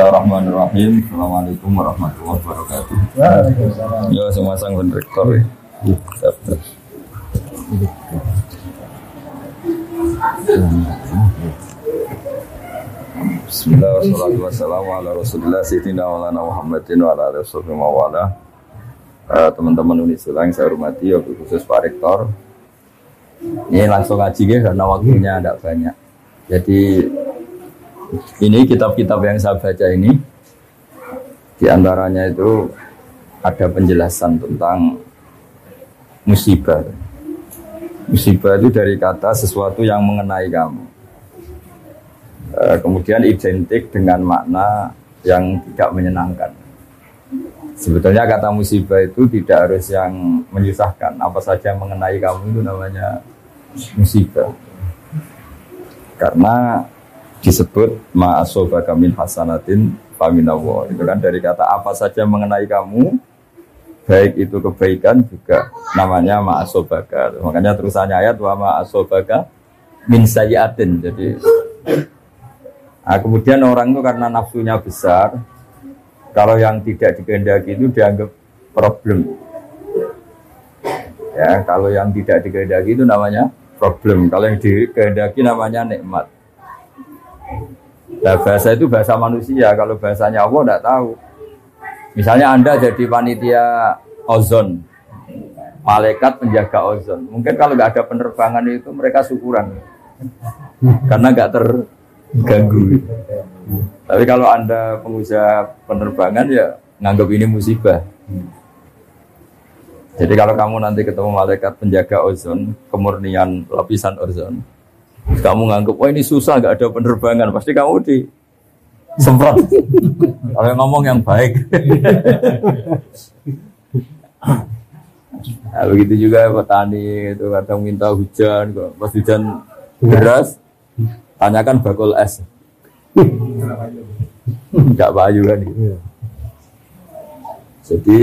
Bismillahirrahmanirrahim. Assalamualaikum warahmatullahi wabarakatuh. Ya semua sang rektor ya. Bismillahirrahmanirrahim. Wassalamualaikum ala rasulillah Sayyidina Muhammadin wa ala alihi wa. Eh, Teman-teman Unisula yang saya hormati, wakil khusus Pak Rektor. Ini langsung ngaji ya, karena waktunya tidak banyak. Jadi ini kitab-kitab yang saya baca ini di antaranya itu ada penjelasan tentang musibah. Musibah itu dari kata sesuatu yang mengenai kamu. Eh, kemudian identik dengan makna yang tidak menyenangkan. Sebetulnya kata musibah itu tidak harus yang menyusahkan. Apa saja yang mengenai kamu itu namanya musibah. Karena disebut ma'asobaka min hasanatin faminallah. Itu kan dari kata apa saja mengenai kamu, baik itu kebaikan juga namanya ma'asobaka. Makanya terusannya ayat wa ma'asobaka min sayyatin. Jadi Nah, kemudian orang itu karena nafsunya besar, kalau yang tidak dikehendaki itu dianggap problem. Ya, kalau yang tidak dikehendaki itu namanya problem. Kalau yang dikehendaki namanya nikmat. Nah, bahasa itu bahasa manusia. Kalau bahasanya Allah tidak tahu. Misalnya Anda jadi panitia ozon, malaikat penjaga ozon. Mungkin kalau nggak ada penerbangan itu mereka syukuran, karena nggak ter ganggu. Tapi kalau Anda pengusaha penerbangan ya nganggap ini musibah. Jadi kalau kamu nanti ketemu malaikat penjaga ozon, kemurnian lapisan ozon, kamu nganggap, wah ini susah nggak ada penerbangan, pasti kamu di semprot. kalau ngomong yang baik. nah, begitu juga petani itu kadang minta hujan, kok pas hujan deras, tanyakan bakul es. Enggak payu kan gitu. Jadi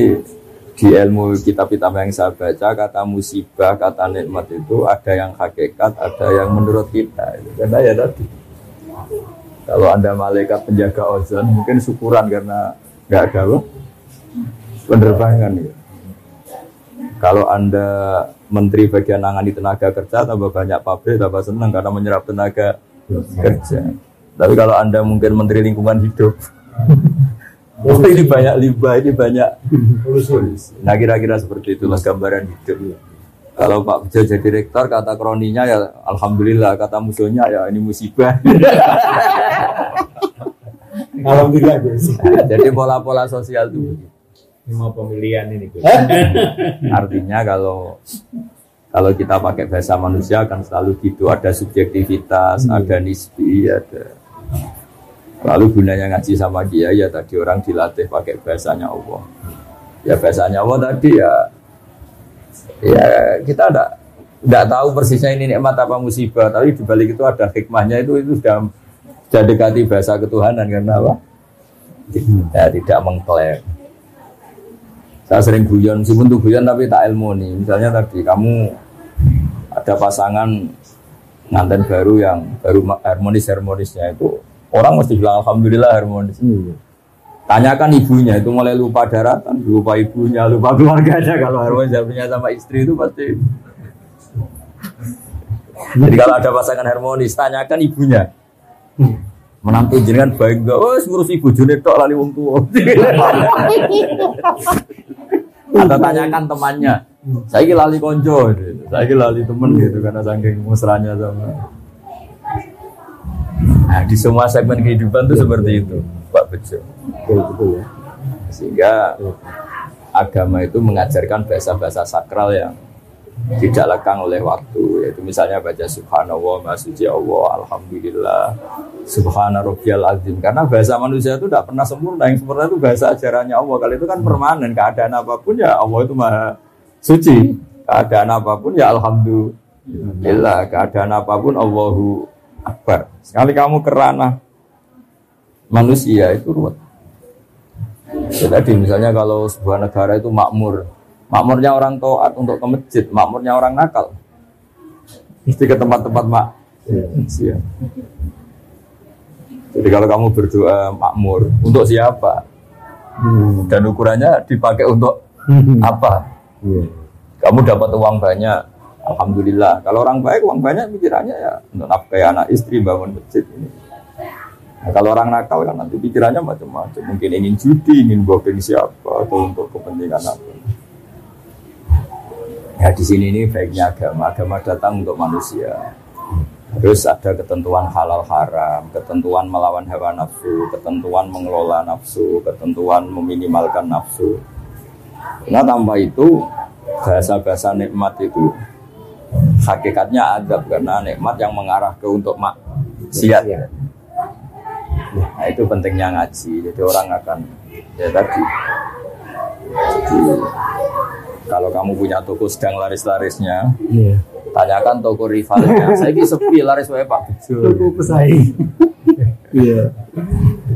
di ilmu kitab-kitab yang saya baca kata musibah, kata nikmat itu ada yang hakikat, ada yang menurut kita. Karena ya tadi kalau anda malaikat penjaga ozon mungkin syukuran karena nggak ada loh penerbangan ya. Kalau anda menteri bagian nangani tenaga kerja tambah banyak pabrik tambah senang karena menyerap tenaga kerja. Tapi kalau anda mungkin menteri lingkungan hidup Oh ini banyak limbah, ini banyak polusi. Nah kira-kira seperti itulah gambaran hidup. Kalau Pak Bejo jadi rektor, kata kroninya ya Alhamdulillah, kata musuhnya ya ini musibah. Alhamdulillah. Nah, jadi pola-pola sosial itu begitu. Lima pemilihan ini Gus. Artinya kalau kalau kita pakai bahasa manusia akan selalu gitu, ada subjektivitas, ada nisbi, ada Lalu gunanya ngaji sama dia ya tadi orang dilatih pakai bahasanya Allah. Ya bahasanya Allah tadi ya ya kita tidak tidak tahu persisnya ini nikmat apa musibah, tapi dibalik itu ada hikmahnya itu itu sudah sudah dekati bahasa ketuhanan karena apa? Ya tidak mengklaim. Saya sering guyon, meskipun tuh guyon tapi tak ilmu nih. Misalnya tadi kamu ada pasangan nganten baru yang baru harmonis harmonisnya itu Orang mesti bilang alhamdulillah harmonis. Hmm. Tanyakan ibunya itu mulai lupa daratan, lupa ibunya, lupa keluarganya kalau harmonis punya sama istri itu pasti. Jadi kalau ada pasangan harmonis, tanyakan ibunya. Menantu jenengan baik enggak? Oh, ngurus ibu june tok lali wong tua. Atau tanyakan temannya. Saya lali konco, saya lali temen gitu karena saking mesranya sama Nah, di semua segmen kehidupan itu seperti itu, Pak Bejo. Ya. Sehingga agama itu mengajarkan bahasa-bahasa sakral yang tidak lekang oleh waktu yaitu misalnya baca subhanallah suci Allah alhamdulillah subhana rabbiyal azim. Karena bahasa manusia itu tidak pernah sempurna. Yang sempurna itu bahasa ajarannya Allah. Kalau itu kan permanen. Keadaan apa pun ya Allah itu maha suci. Keadaan apa pun ya alhamdulillah. Keadaan apa pun Allahu akbar. Sekali kamu kerana manusia itu ruwet. Ya, tadi misalnya kalau sebuah negara itu makmur, makmurnya orang toat untuk ke masjid, makmurnya orang nakal. Mesti ke tempat-tempat mak. Ya. Jadi kalau kamu berdoa makmur, untuk siapa? Hmm. Dan ukurannya dipakai untuk apa? Iya. Kamu dapat uang banyak, alhamdulillah. Kalau orang baik uang banyak pikirannya ya untuk nafkahi anak istri bangun masjid ini. Nah, kalau orang nakal kan nanti pikirannya macam-macam. Mungkin ingin judi, ingin booking siapa, atau untuk kepentingan apa. Ya di sini ini baiknya agama. Agama datang untuk manusia. Terus ada ketentuan halal haram, ketentuan melawan hawa nafsu, ketentuan mengelola nafsu, ketentuan meminimalkan nafsu. Nah tanpa itu bahasa-bahasa nikmat itu hakikatnya adab karena nikmat yang mengarah ke untuk maksiat. Nah itu pentingnya ngaji. Jadi orang akan ya tadi. Jadi, kalau kamu punya toko sedang laris-larisnya, Iya. tanyakan toko rivalnya. Saya ini sepi laris wae Pak. Toko pesaing. Iya.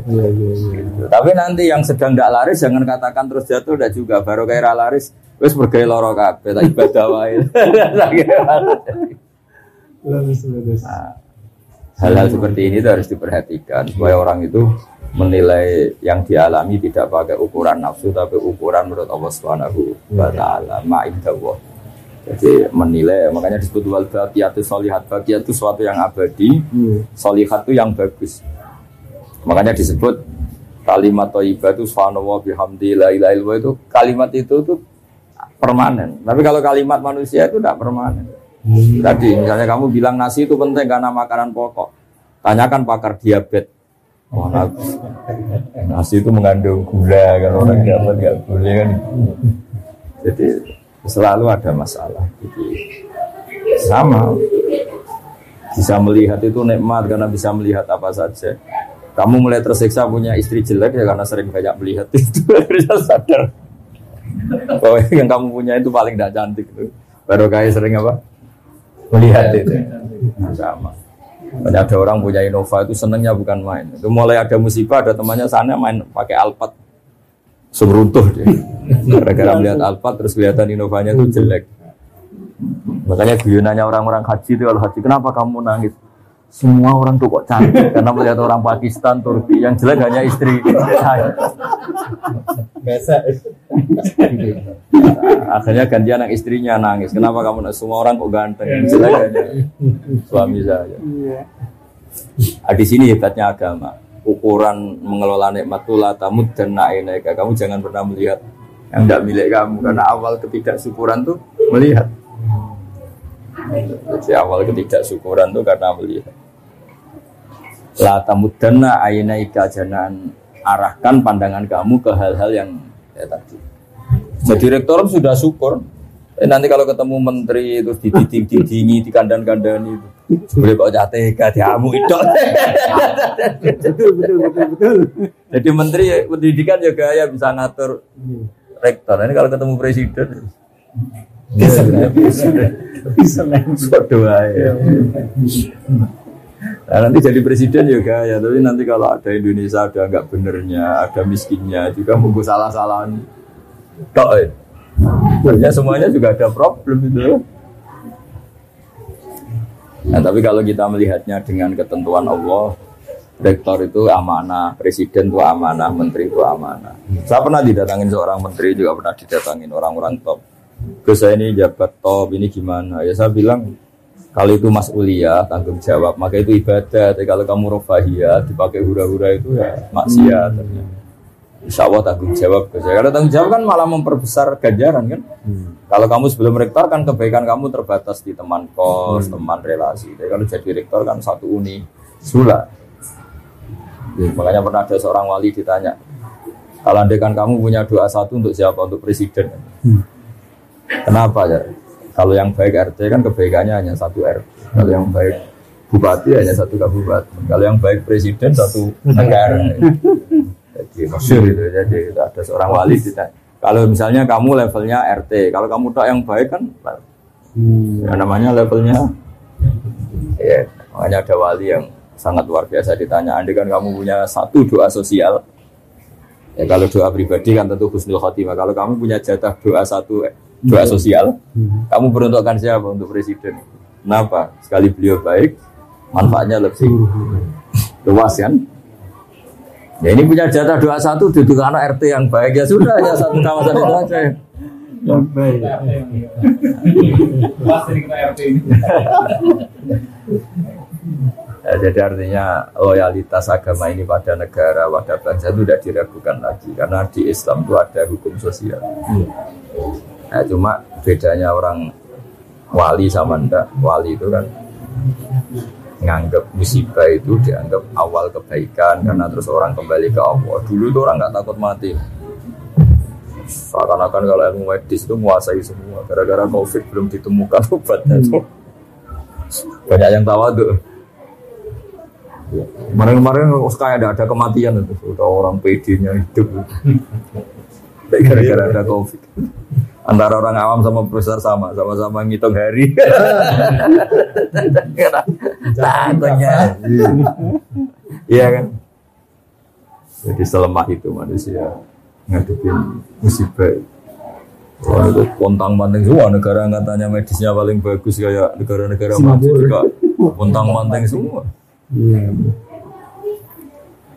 Iya, iya, iya. Tapi nanti yang sedang tidak laris jangan katakan terus jatuh tidak juga baru kayak ra laris wis bergaya loro kabeh tak ibadah wae. Nah, hal-hal seperti ini harus diperhatikan supaya orang itu menilai yang dialami tidak pakai ukuran nafsu tapi ukuran menurut Allah Subhanahu wa taala ma'indallah. Jadi menilai makanya disebut wal baqiyatu sholihat baqiyat itu sesuatu yang abadi Iya. Solihat itu yang bagus. Makanya disebut kalimat thayyibah itu subhanallah bihamdi la ilaha illallah itu kalimat itu tuh permanen. Tapi kalau kalimat manusia itu tidak permanen. Tadi misalnya kamu bilang nasi itu penting karena makanan pokok. Tanyakan pakar diabetes. Oh, nasi, nasi itu mengandung gula kan orang diabetes nggak boleh kan. Jadi selalu ada masalah. Jadi sama bisa melihat itu nikmat karena bisa melihat apa saja. Kamu mulai tersiksa punya istri jelek ya karena sering banyak melihat itu. Harusnya sadar bahwa yang kamu punya itu paling tidak cantik itu. Baru kayak sering apa? Melihat itu. Nah, sama. Banyak ada orang punya Innova itu senengnya bukan main. Itu mulai ada musibah ada temannya sana main pakai Alphard. Semruntuh dia. Gara-gara melihat Alphard terus kelihatan Innovanya itu jelek. Makanya guyonannya orang-orang haji itu kalau haji kenapa kamu nangis? Semua orang tuh kok cantik karena melihat orang Pakistan, Turki yang jelek hanya istri saya. Biasa. Akhirnya ganti anak istrinya nangis. Kenapa kamu nangis? Semua orang kok ganteng, yang jelek hanya suami saya. Ah, di sini hebatnya agama. Ukuran mengelola nikmat itu la tamud dan na'inaika. Kamu jangan pernah melihat yang tidak milik kamu karena awal ketidaksyukuran tuh melihat. Jadi awal ketidaksyukuran tuh karena melihat. La tamuddanna ainaika jangan arahkan pandangan kamu ke hal-hal yang ya tadi. Jadi rektor sudah syukur. Eh, nanti kalau ketemu menteri terus dididing-didingi, dikandang-kandani itu. Boleh kok jateh diamu itu. Betul, betul, betul, betul. Jadi menteri pendidikan juga ya bisa ngatur rektor. Ini kalau ketemu presiden Bisa, bisa main. doa ya. Nah, nanti jadi presiden juga ya, tapi nanti kalau ada Indonesia ada nggak benernya, ada miskinnya juga mungkin salah-salahan. Tok, eh. Sebenarnya semuanya juga ada problem itu. Nah, tapi kalau kita melihatnya dengan ketentuan Allah, rektor itu amanah, presiden itu amanah, menteri itu amanah. Saya pernah didatangin seorang menteri juga pernah didatangin orang-orang top. Gus saya ini jabat top, ini gimana? Ya saya bilang kalau itu mas'uliyah, tanggung jawab, maka itu ibadah. Tapi kalau kamu rofahiyah, dipakai hura-hura itu ya maksiat. Insya Allah tanggung jawab. Ya, Karena tanggung jawab kan malah memperbesar ganjaran kan. Kalau kamu sebelum rektor kan kebaikan kamu terbatas di teman kos, teman relasi. Tapi kalau jadi rektor kan satu uni, sula. Makanya pernah ada seorang wali ditanya, kalau andai kan kamu punya doa satu untuk siapa? Untuk presiden. Kenapa ya? Kalau yang baik RT kan kebaikannya hanya satu RT. Kalau yang baik bupati hanya satu kabupaten. Kalau yang baik presiden satu negara. Jadi masyur itu. Jadi ada seorang wali ditanya. Kalau misalnya kamu levelnya RT, kalau kamu tak yang baik kan, ya namanya levelnya. Ya, makanya ada wali yang sangat luar biasa ditanya. Andai kan kamu punya satu doa sosial, ya kalau doa pribadi kan tentu husnul khotimah. Kalau kamu punya jatah doa satu doa sosial, kamu peruntukkan siapa untuk presiden? Kenapa? Sekali beliau baik, manfaatnya lebih luas kan? Ya ini punya jatah 21 duduk anak RT yang baik ya sudah ya satu kawasan itu aja. Yang baik. Ya, jadi artinya loyalitas agama ini pada negara, pada bangsa itu tidak diragukan lagi karena di Islam itu ada hukum sosial. Nah, cuma bedanya orang wali sama ndak wali itu kan nganggap musibah itu dianggap awal kebaikan karena terus orang kembali ke Allah. Dulu itu orang nggak takut mati. Seakan-akan kalau ilmu medis itu menguasai semua. Gara-gara COVID belum ditemukan obatnya tuh. Banyak yang tawaduk. Kemarin-kemarin kayak ada ada kematian itu, udah orang PD-nya hidup. Gara-gara ada COVID. Antara orang awam sama profesor sama, sama-sama ngitung hari. Takutnya. Iya kan? Jadi selemah itu manusia ngadepin musibah. Wah, itu pontang panting semua negara katanya medisnya paling bagus kayak negara-negara maju juga pontang panting semua. Iya.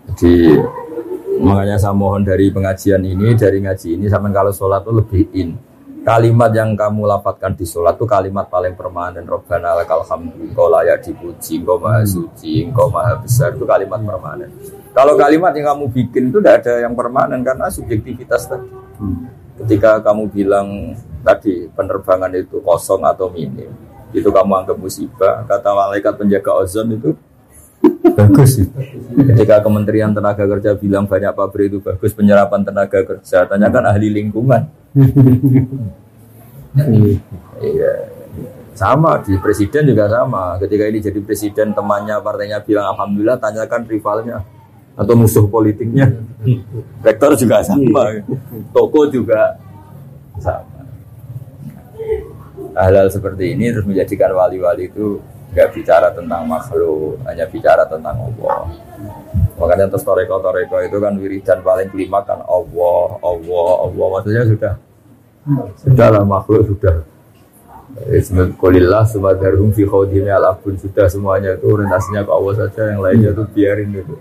Jadi makanya saya mohon dari pengajian ini, dari ngaji ini, sampai kalau sholat itu lebih in. Kalimat yang kamu lapatkan di sholat itu kalimat paling permanen. Robbana lakal hamdu, engkau layak dipuji, engkau maha suci, engkau maha besar. Itu kalimat permanen. Kalau kalimat yang kamu bikin itu tidak ada yang permanen karena subjektivitas tadi. Ketika kamu bilang tadi penerbangan itu kosong atau minim, itu kamu anggap musibah. Kata malaikat penjaga ozon itu bagus. Ketika Kementerian Tenaga Kerja bilang banyak pabrik itu bagus penyerapan tenaga kerja, tanyakan ahli lingkungan. Iya. Sama di presiden juga sama. Ketika ini jadi presiden temannya partainya bilang alhamdulillah tanyakan rivalnya atau musuh politiknya. Rektor juga sama. Toko juga sama. Hal-hal seperti ini terus menjadikan wali-wali itu nggak bicara tentang makhluk, hanya bicara tentang Allah. Makanya terus toreko toreko itu kan wiridan paling kelima kan Allah, Allah, Allah. Maksudnya sudah sudah lah makhluk sudah. Bismillahirrahmanirrahim. Sumadarhum fi khawdini alabun sudah semuanya itu orientasinya ke Allah saja, yang lainnya itu biarin itu.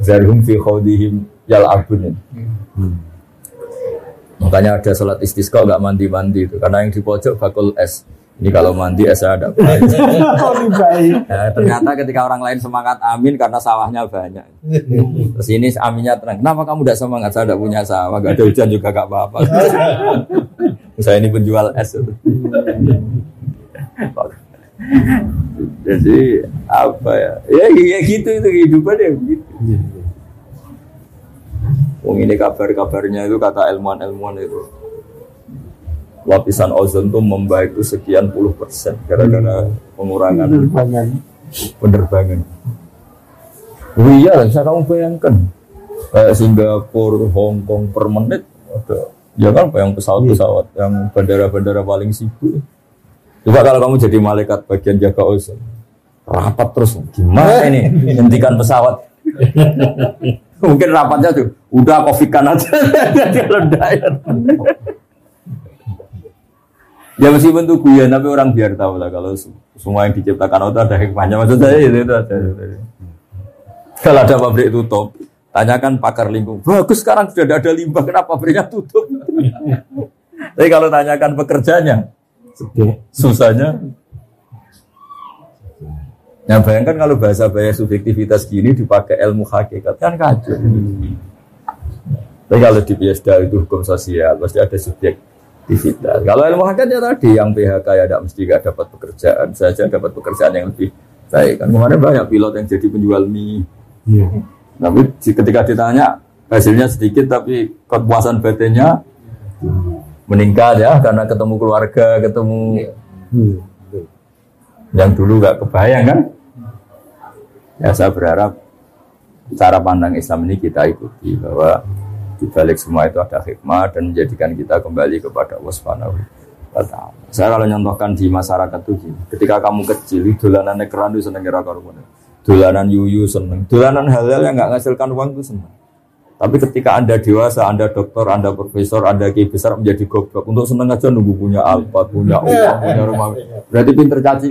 Zarhum fi khawdihim yal'abun. Makanya ada sholat istisqa nggak mandi-mandi itu karena yang di pojok bakul es. Ini kalau mandi esnya ada baik. Ini baik. Nah, ternyata ketika orang lain semangat amin karena sawahnya banyak. Terus ini aminnya tenang. Kenapa kamu tidak semangat? Saya tidak punya sawah, gak ada hujan juga gak apa-apa. Saya ini penjual es. Jadi apa ya? Ya, ya gitu itu kehidupan ya gitu. Wong ini kabar-kabarnya itu kata ilmuwan-ilmuwan itu lapisan ozon tuh membaik itu sekian puluh persen gara-gara pengurangan Penerbangan. penerbangan. Oh iya, bisa kamu bayangkan kayak Singapura, Hong Kong per menit ada. Ya kan, yang pesawat-pesawat, yang bandara-bandara paling sibuk. Coba kalau kamu jadi malaikat bagian jaga ozon, rapat terus, gimana ini hentikan pesawat? Mungkin rapatnya tuh, udah kofikan aja, kalau diet. Ya meskipun itu guyon, tapi orang biar tahu lah kalau semua yang diciptakan Allah itu ada hikmahnya. Maksud saya itu, itu ada. Kalau ada pabrik tutup, tanyakan pakar lingkungan. Bagus sekarang sudah tidak ada limbah, kenapa pabriknya tutup? Tapi kalau tanyakan pekerjanya, susahnya. Nah bayangkan kalau bahasa bahasa subjektivitas gini dipakai ilmu hakikat kan kacau. Tapi kalau di PSDA itu hukum sosial pasti ada subjektivitas. Kalau ilmu hakikat ya tadi yang PHK ya tidak mesti gak dapat pekerjaan saja dapat pekerjaan yang lebih baik. Kan kemarin banyak pilot yang jadi penjual mie. Iya. Tapi ketika ditanya hasilnya sedikit tapi kepuasan batinnya meningkat ya karena ketemu keluarga, ketemu Hmm. yang dulu nggak kebayang kan? Ya saya berharap cara pandang Islam ini kita ikuti bahwa di balik semua itu ada hikmah dan menjadikan kita kembali kepada Allah Subhanahu wa taala. Saya kalau nyontohkan di masyarakat itu gini, ketika kamu kecil, dolanan keran itu seneng kira karuan. Dolanan yuyu seneng, dolanan hal-hal yang nggak menghasilkan uang itu seneng. Tapi ketika Anda dewasa, Anda dokter, Anda profesor, Anda kiai besar menjadi goblok. Untuk seneng aja nunggu punya Alphard, punya uang, punya rumah. Berarti pinter caci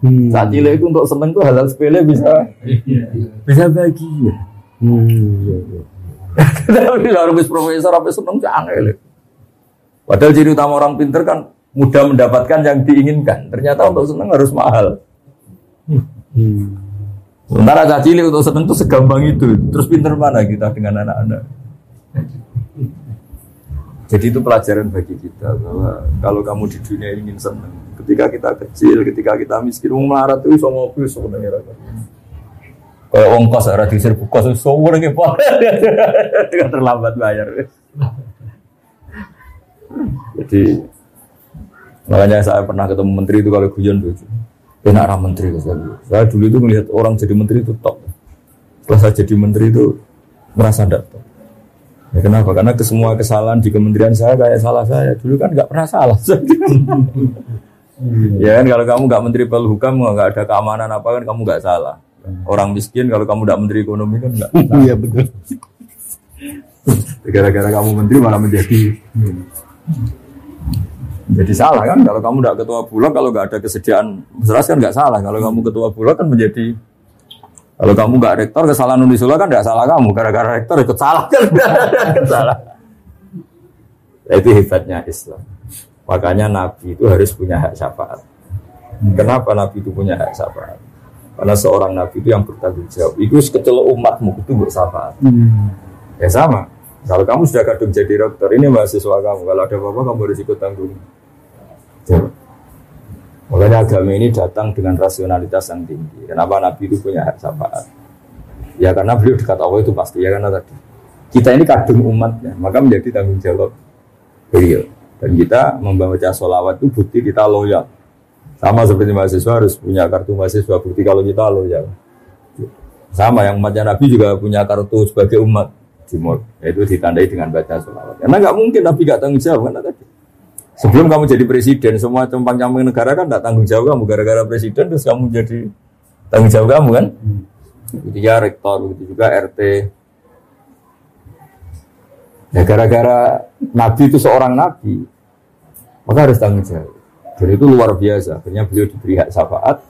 Hmm. saat cilik itu untuk seneng tuh hal-hal sepele bisa bisa bahagia. Hmm, iya, iya. Tapi kalau habis profesor, habis seneng canggih. Padahal ciri utama orang pinter kan mudah mendapatkan yang diinginkan. Ternyata untuk seneng harus mahal. Sementara caci cilik untuk seneng itu segampang itu. Terus pinter mana kita dengan anak-anak? Jadi itu pelajaran bagi kita bahwa kalau kamu di dunia ingin senang, ketika kita kecil, ketika kita miskin, mau melarat itu sama mobil sebenarnya. Kayak ongkos ada di serbu kos semua lagi pak, terlambat bayar. Jadi makanya saya pernah ketemu menteri itu kalau guyon itu, enak arah menteri saya. Saya dulu itu melihat orang jadi menteri itu top. Setelah saya jadi menteri itu merasa tidak top. Ya kenapa? Karena ke semua kesalahan di kementerian saya kayak salah saya. Dulu kan nggak pernah salah. ya kan kalau kamu nggak menteri pelhukam nggak ada keamanan apa kan kamu nggak salah. Orang miskin kalau kamu tidak menteri ekonomi kan nggak. Iya betul. Gara-gara kamu menteri malah menjadi jadi salah kan? Kalau kamu tidak ketua bulog kalau nggak ada kesediaan jelas kan nggak salah. Kalau kamu ketua bulog kan menjadi kalau kamu nggak rektor kesalahan Unisula kan nggak salah kamu. Gara-gara rektor ikut salah kan? Salah. Itu hebatnya Islam. Makanya Nabi itu harus punya hak syafaat. Kenapa Nabi itu punya hak syafaat karena seorang Nabi itu yang bertanggung jawab itu kecil umatmu itu bersyafaat Hmm. Ya sama. Kalau kamu sudah kadung jadi dokter, ini mahasiswa kamu. Kalau ada apa-apa, kamu harus ikut tanggung. jawab. Makanya agama ini datang dengan rasionalitas yang tinggi. Kenapa Nabi itu punya hak syafaat? Ya karena beliau dekat Allah itu pasti. Ya karena tadi kita ini kadung umatnya, maka menjadi tanggung jawab beliau. Dan kita membaca sholawat itu bukti kita loyal. Sama seperti mahasiswa harus punya kartu mahasiswa bukti kalau kita loyal. Sama yang umatnya Nabi juga punya kartu sebagai umat Timur, yaitu ditandai dengan baca sholawat. Karena nggak mungkin Nabi nggak tanggung jawab kan tadi. Sebelum kamu jadi presiden, semua cempang camping negara kan nggak tanggung jawab kamu gara-gara presiden terus kamu jadi tanggung jawab kamu kan. Begitu ya rektor, begitu juga RT. Ya gara-gara Nabi itu seorang Nabi, maka harus tanggung jawab. Dan itu luar biasa. Akhirnya beliau diberi hak syafaat,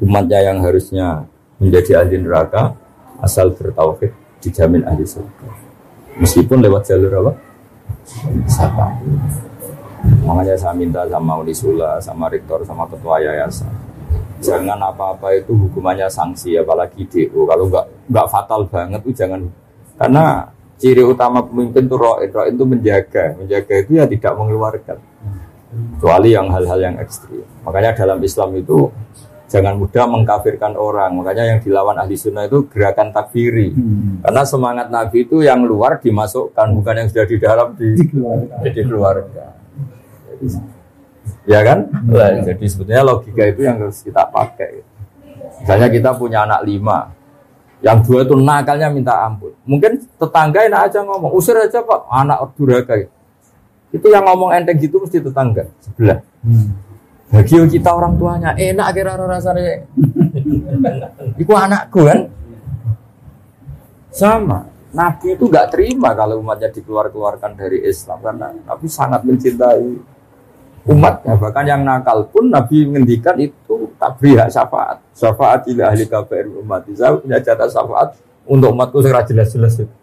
umatnya yang harusnya menjadi ahli neraka asal bertauhid dijamin ahli surga. Meskipun lewat jalur apa? Syafaat. Makanya saya minta sama Unisula, sama rektor, sama ketua yayasan. Jangan apa-apa itu hukumannya sanksi, apalagi DO. Kalau nggak nggak fatal banget itu jangan. Karena ciri utama pemimpin itu ro'in itu menjaga. Menjaga itu ya tidak mengeluarkan. Kecuali yang hal-hal yang ekstrim. Makanya dalam Islam itu jangan mudah mengkafirkan orang. Makanya yang dilawan ahli sunnah itu gerakan takfiri. Hmm. Karena semangat Nabi itu yang luar dimasukkan, bukan yang sudah di dalam di jadi keluarga. Ya kan? Lah, jadi sebetulnya logika itu yang harus kita pakai. Misalnya kita punya anak lima, yang dua itu nakalnya minta ampun. Mungkin tetangga enak aja ngomong, usir aja pak, anak durhaka. Itu yang ngomong enteng gitu mesti tetangga sebelah. Hmm. Bagi kita orang tuanya, enak kira rasanya. Iku anakku kan? Sama. Nabi itu nggak terima kalau umatnya dikeluar-keluarkan dari Islam karena Nabi sangat mencintai umatnya. Bahkan yang nakal pun Nabi menghentikan itu tak beri hak syafaat. Syafaat ila ahli KPR umat. Saya punya jatah syafaat untuk umatku secara jelas-jelas itu.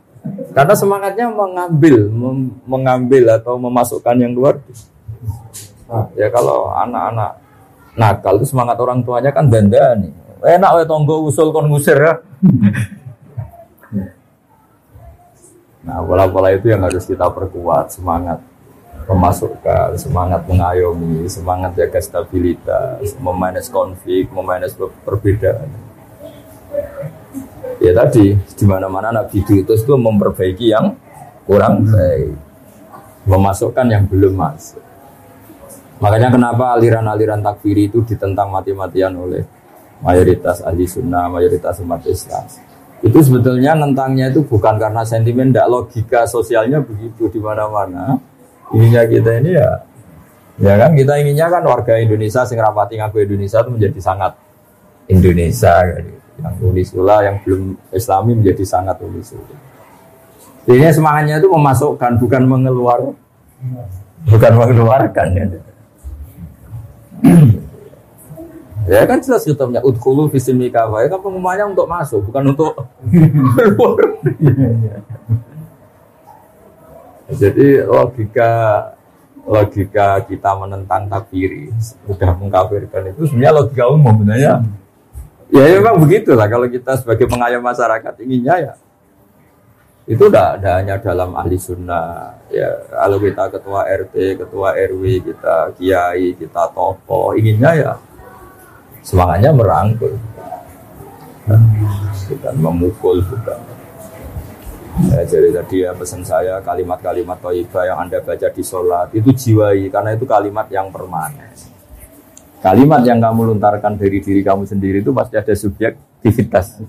Karena semangatnya mengambil, mem- mengambil atau memasukkan yang luar. Nah, ya kalau anak-anak nakal itu semangat orang tuanya kan dandani. Enak wae tonggo usul kon ngusir ya. Nah, pola-pola itu yang harus kita perkuat, semangat memasukkan, semangat mengayomi, semangat jaga stabilitas, memanage konflik, memanage per- perbedaan. Tadi, di mana-mana Nabi diutus itu memperbaiki yang kurang baik, memasukkan yang belum masuk. Makanya kenapa aliran-aliran takfiri itu ditentang mati-matian oleh mayoritas ahli sunnah, mayoritas umat Islam. Itu sebetulnya nentangnya itu bukan karena sentimen, tidak logika sosialnya begitu di mana-mana. Ininya kita ini ya, ya kan kita inginnya kan warga Indonesia sing rapati ngaku Indonesia itu menjadi sangat Indonesia. gitu. Yang unisula, yang belum Islami menjadi sangat unisula. Ini semangatnya itu memasukkan, bukan mengeluar, bukan mengeluarkan. Ya. Ya kan jelas kitabnya udkhulu fisilmi kafa. Ya kan pengumumannya untuk masuk, bukan untuk keluar. Jadi logika logika kita menentang takfiri sudah mengkafirkan itu sebenarnya logika umum sebenarnya. Ya, ya memang begitulah. Kalau kita sebagai pengayom masyarakat inginnya ya itu tidak hanya dalam ahli sunnah. Ya kalau kita ketua RT ketua RW kita kiai kita tokoh inginnya ya semangatnya merangkul. Bukan memukul bukan ya, jadi tadi ya pesan saya kalimat-kalimat toibah yang anda baca di sholat itu jiwai karena itu kalimat yang permanen kalimat yang kamu lontarkan dari diri kamu sendiri itu pasti ada subjektivitas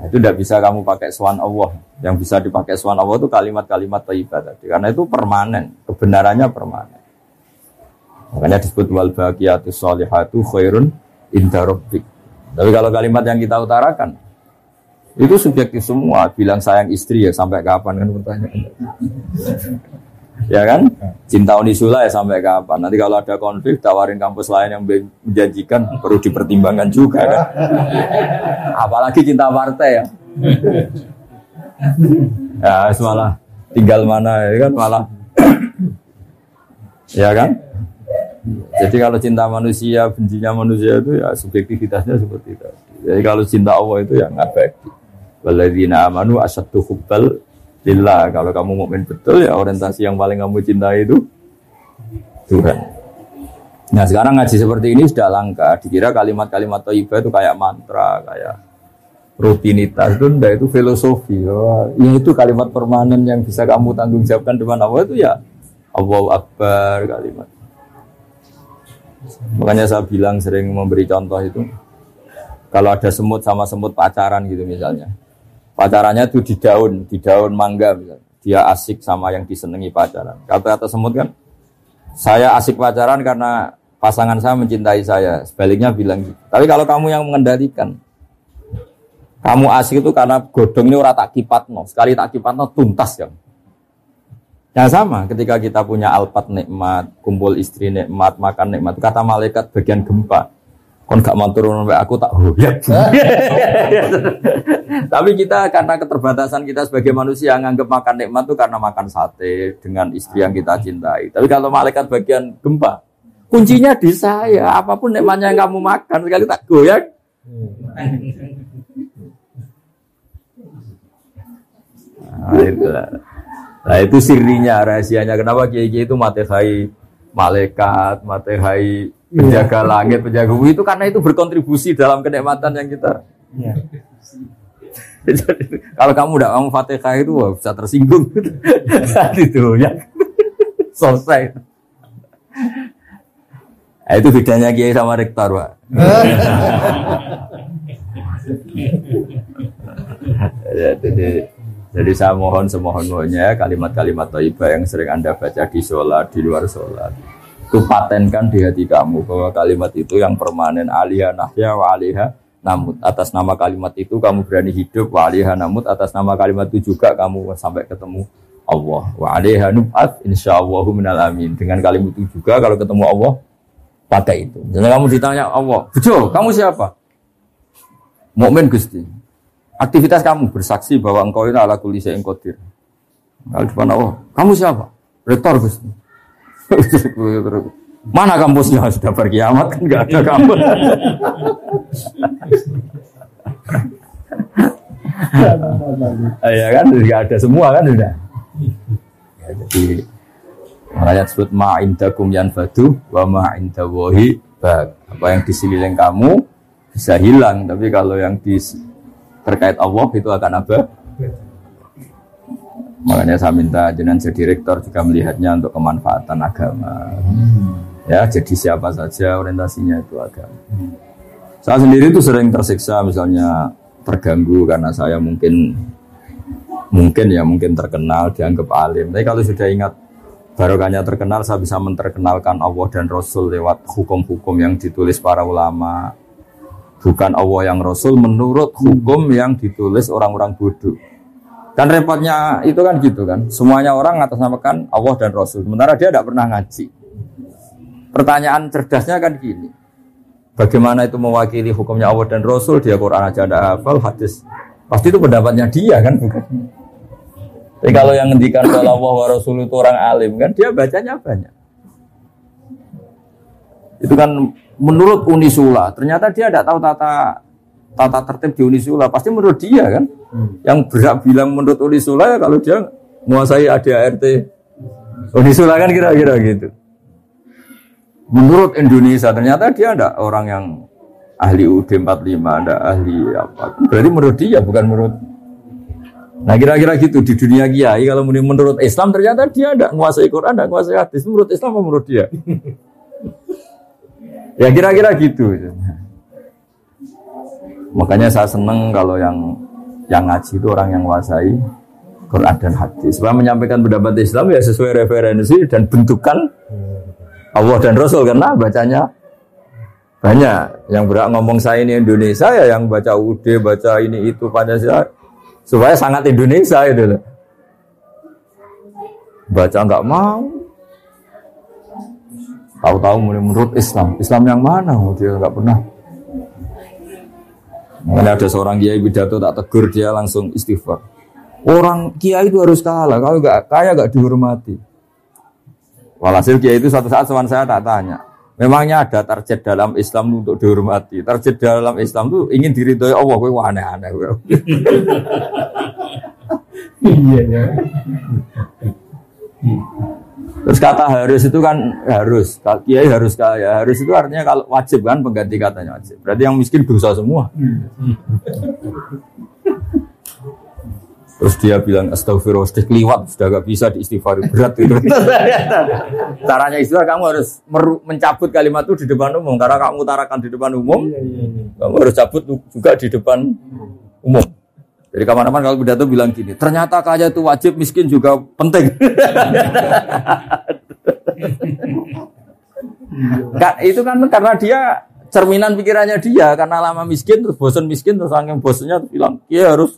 itu tidak bisa kamu pakai swan Allah. Yang bisa dipakai swan Allah itu kalimat-kalimat thayyibah tadi. Karena itu permanen, kebenarannya permanen. Makanya disebut wal baqiyatus sholihatu khairun inda rabbik. Tapi kalau kalimat yang kita utarakan itu subjektif semua. Bilang sayang istri ya sampai kapan kan pertanyaan. Ya kan? Cinta Unisula ya sampai kapan? Nanti kalau ada konflik tawarin kampus lain yang menjanjikan perlu dipertimbangkan juga kan? Apalagi cinta partai ya. ya malah tinggal mana ya kan malah ya kan? Jadi kalau cinta manusia, bencinya manusia itu ya subjektivitasnya seperti itu. Jadi kalau cinta Allah itu yang abadi. Waladina amanu asyaddu hubbal Lillah, kalau kamu mukmin betul ya orientasi yang paling kamu cintai itu Tuhan. Nah sekarang ngaji seperti ini sudah langka. Dikira kalimat-kalimat toibah itu kayak mantra, kayak rutinitas itu enggak itu filosofi. Oh, ya itu kalimat permanen yang bisa kamu tanggung jawabkan depan Allah itu ya Allahu Akbar kalimat. Makanya saya bilang sering memberi contoh itu kalau ada semut sama semut pacaran gitu misalnya pacarannya itu di daun, di daun mangga misalnya. Dia asik sama yang disenangi pacaran. Kata-kata semut kan, saya asik pacaran karena pasangan saya mencintai saya. Sebaliknya bilang gitu. Tapi kalau kamu yang mengendalikan, kamu asik itu karena godong ini orang tak kipat no. Sekali tak kipat no tuntas kan. Yang sama ketika kita punya alpat nikmat, kumpul istri nikmat, makan nikmat. Kata malaikat bagian gempa kon gak mau turun aku tak huyat. Tapi kita karena keterbatasan kita sebagai manusia nganggap makan nikmat itu karena makan sate dengan istri yang kita cintai. Tapi kalau malaikat bagian gempa, kuncinya di saya. Apa pun nikmatnya yang kamu makan sekali tak goyang. Nah, itu, nah, itu sirinya, rahasianya. Kenapa kiai itu matehai malaikat, matehai penjaga langit, penjaga bumi itu karena itu berkontribusi dalam kenikmatan yang kita. Ya. kalau kamu udah kamu fatihah itu wah, bisa tersinggung saat itu ya selesai. Nah, itu bedanya kiai sama rektor, pak. ya, jadi, jadi saya mohon semohon mohonnya kalimat-kalimat taibah yang sering anda baca di sholat, di luar sholat itu patenkan di hati kamu bahwa kalimat itu yang permanen alihah nahya wa alihah namut. Atas nama kalimat itu kamu berani hidup wa alihah namut. Atas nama kalimat itu juga kamu sampai ketemu Allah. Wa alihah nub'at insyaallahu minal amin. Dengan kalimat itu juga kalau ketemu Allah pakai itu. Jadi kamu ditanya Allah bejo kamu siapa? Mukmin Gusti. Aktivitas kamu bersaksi bahwa engkau itu ala kulli syai'in qadir. Kalau depan Allah kamu siapa? Rektor Gusti Mana kampusnya sudah berkiamat kan nggak ada kampus. ya kan nggak ada semua kan sudah. Ya, jadi makanya disebut ma indakum yanfadu wa ma indawahi bag. Apa yang di sekeliling kamu bisa hilang, tapi kalau yang di terkait Allah itu akan apa? Makanya saya minta jenengan jadi rektor juga melihatnya untuk kemanfaatan agama. Hmm. Ya, jadi siapa saja orientasinya itu agama. Hmm. Saya sendiri itu sering tersiksa misalnya terganggu karena saya mungkin mungkin ya mungkin terkenal dianggap alim. Tapi kalau sudah ingat barokahnya terkenal saya bisa menterkenalkan Allah dan Rasul lewat hukum-hukum yang ditulis para ulama. Bukan Allah yang Rasul menurut hukum yang ditulis orang-orang bodoh. Kan repotnya itu kan gitu kan. Semuanya orang ngatasnamakan Allah dan Rasul. Sementara dia tidak pernah ngaji. Pertanyaan cerdasnya kan gini. bagaimana itu mewakili hukumnya Allah dan Rasul, dia Quran aja ada hafal, hadis. Pasti itu pendapatnya dia kan. Tapi kalau yang ngendikan kalau Allah wa Rasul itu orang alim kan dia bacanya banyak. Itu kan menurut Unisula, ternyata dia tidak tahu tata tata tertib di Unisula. Pasti menurut dia kan. Yang berhak bilang menurut Unisula ya kalau dia menguasai ADART Unisula kan kira-kira gitu. Menurut Indonesia ternyata dia ada orang yang ahli UD 45, ada ahli apa. Berarti menurut dia bukan menurut Nah kira-kira gitu di dunia kiai kalau menurut Islam ternyata dia ada menguasai Quran, ada menguasai hadis. Menurut Islam menurut dia? ya kira-kira gitu. Makanya saya seneng kalau yang yang ngaji itu orang yang menguasai Quran dan hadis. Supaya menyampaikan pendapat Islam ya sesuai referensi dan bentukan Allah dan Rasul karena bacanya banyak yang berak ngomong saya ini Indonesia ya yang baca UD, baca ini itu Pancasila supaya sangat Indonesia itu. Baca nggak mau. Tahu-tahu menurut Islam. Islam yang mana? Dia nggak pernah. Mana ada seorang kiai pidato tak tegur dia langsung istighfar. Orang kiai itu harus kalah. Kalau nggak kaya nggak dihormati. Walhasil kiai itu suatu saat teman saya tak tanya. Memangnya ada target dalam Islam untuk dihormati. Target dalam Islam itu ingin diridhoi Allah. Gue aneh-aneh. Iya ya. Terus kata harus itu kan harus. Kiai harus kaya. Harus itu artinya kalau wajib kan pengganti katanya wajib. Berarti yang miskin dosa semua. Terus dia bilang astagfirullah, sudah keliwat, sudah gak bisa diistighfar berat itu. Caranya istighfar kamu harus mencabut kalimat itu di depan umum karena kamu utarakan di depan umum, Iya iya iya. kamu harus cabut juga di depan umum. Jadi kapan-kapan kalau pidato bilang gini, ternyata kaya itu wajib, miskin juga penting. Kak, itu kan karena dia cerminan pikirannya dia karena lama miskin terus bosan miskin terus saking bosannya terus bilang iya harus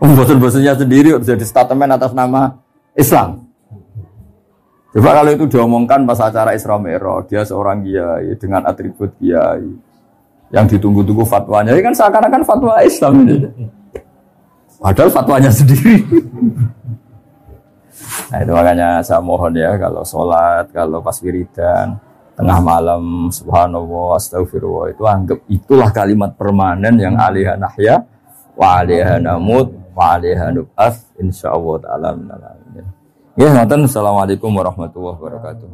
bosan-bosannya sendiri harus jadi statement atas nama Islam. Coba kalau itu diomongkan pas acara Isra Mi'raj, dia seorang kiai dengan atribut kiai yang ditunggu-tunggu fatwanya, ini kan seakan-akan fatwa Islam ini. Padahal fatwanya sendiri. Nah itu makanya saya mohon ya kalau sholat, kalau pas wiridan, tengah malam, subhanallah, astagfirullah itu anggap itulah kalimat permanen yang alihah nahya, wa alihah namut, wa alihah nub'as, insya Allah ta'ala. Ya. Assalamualaikum warahmatullahi wabarakatuh.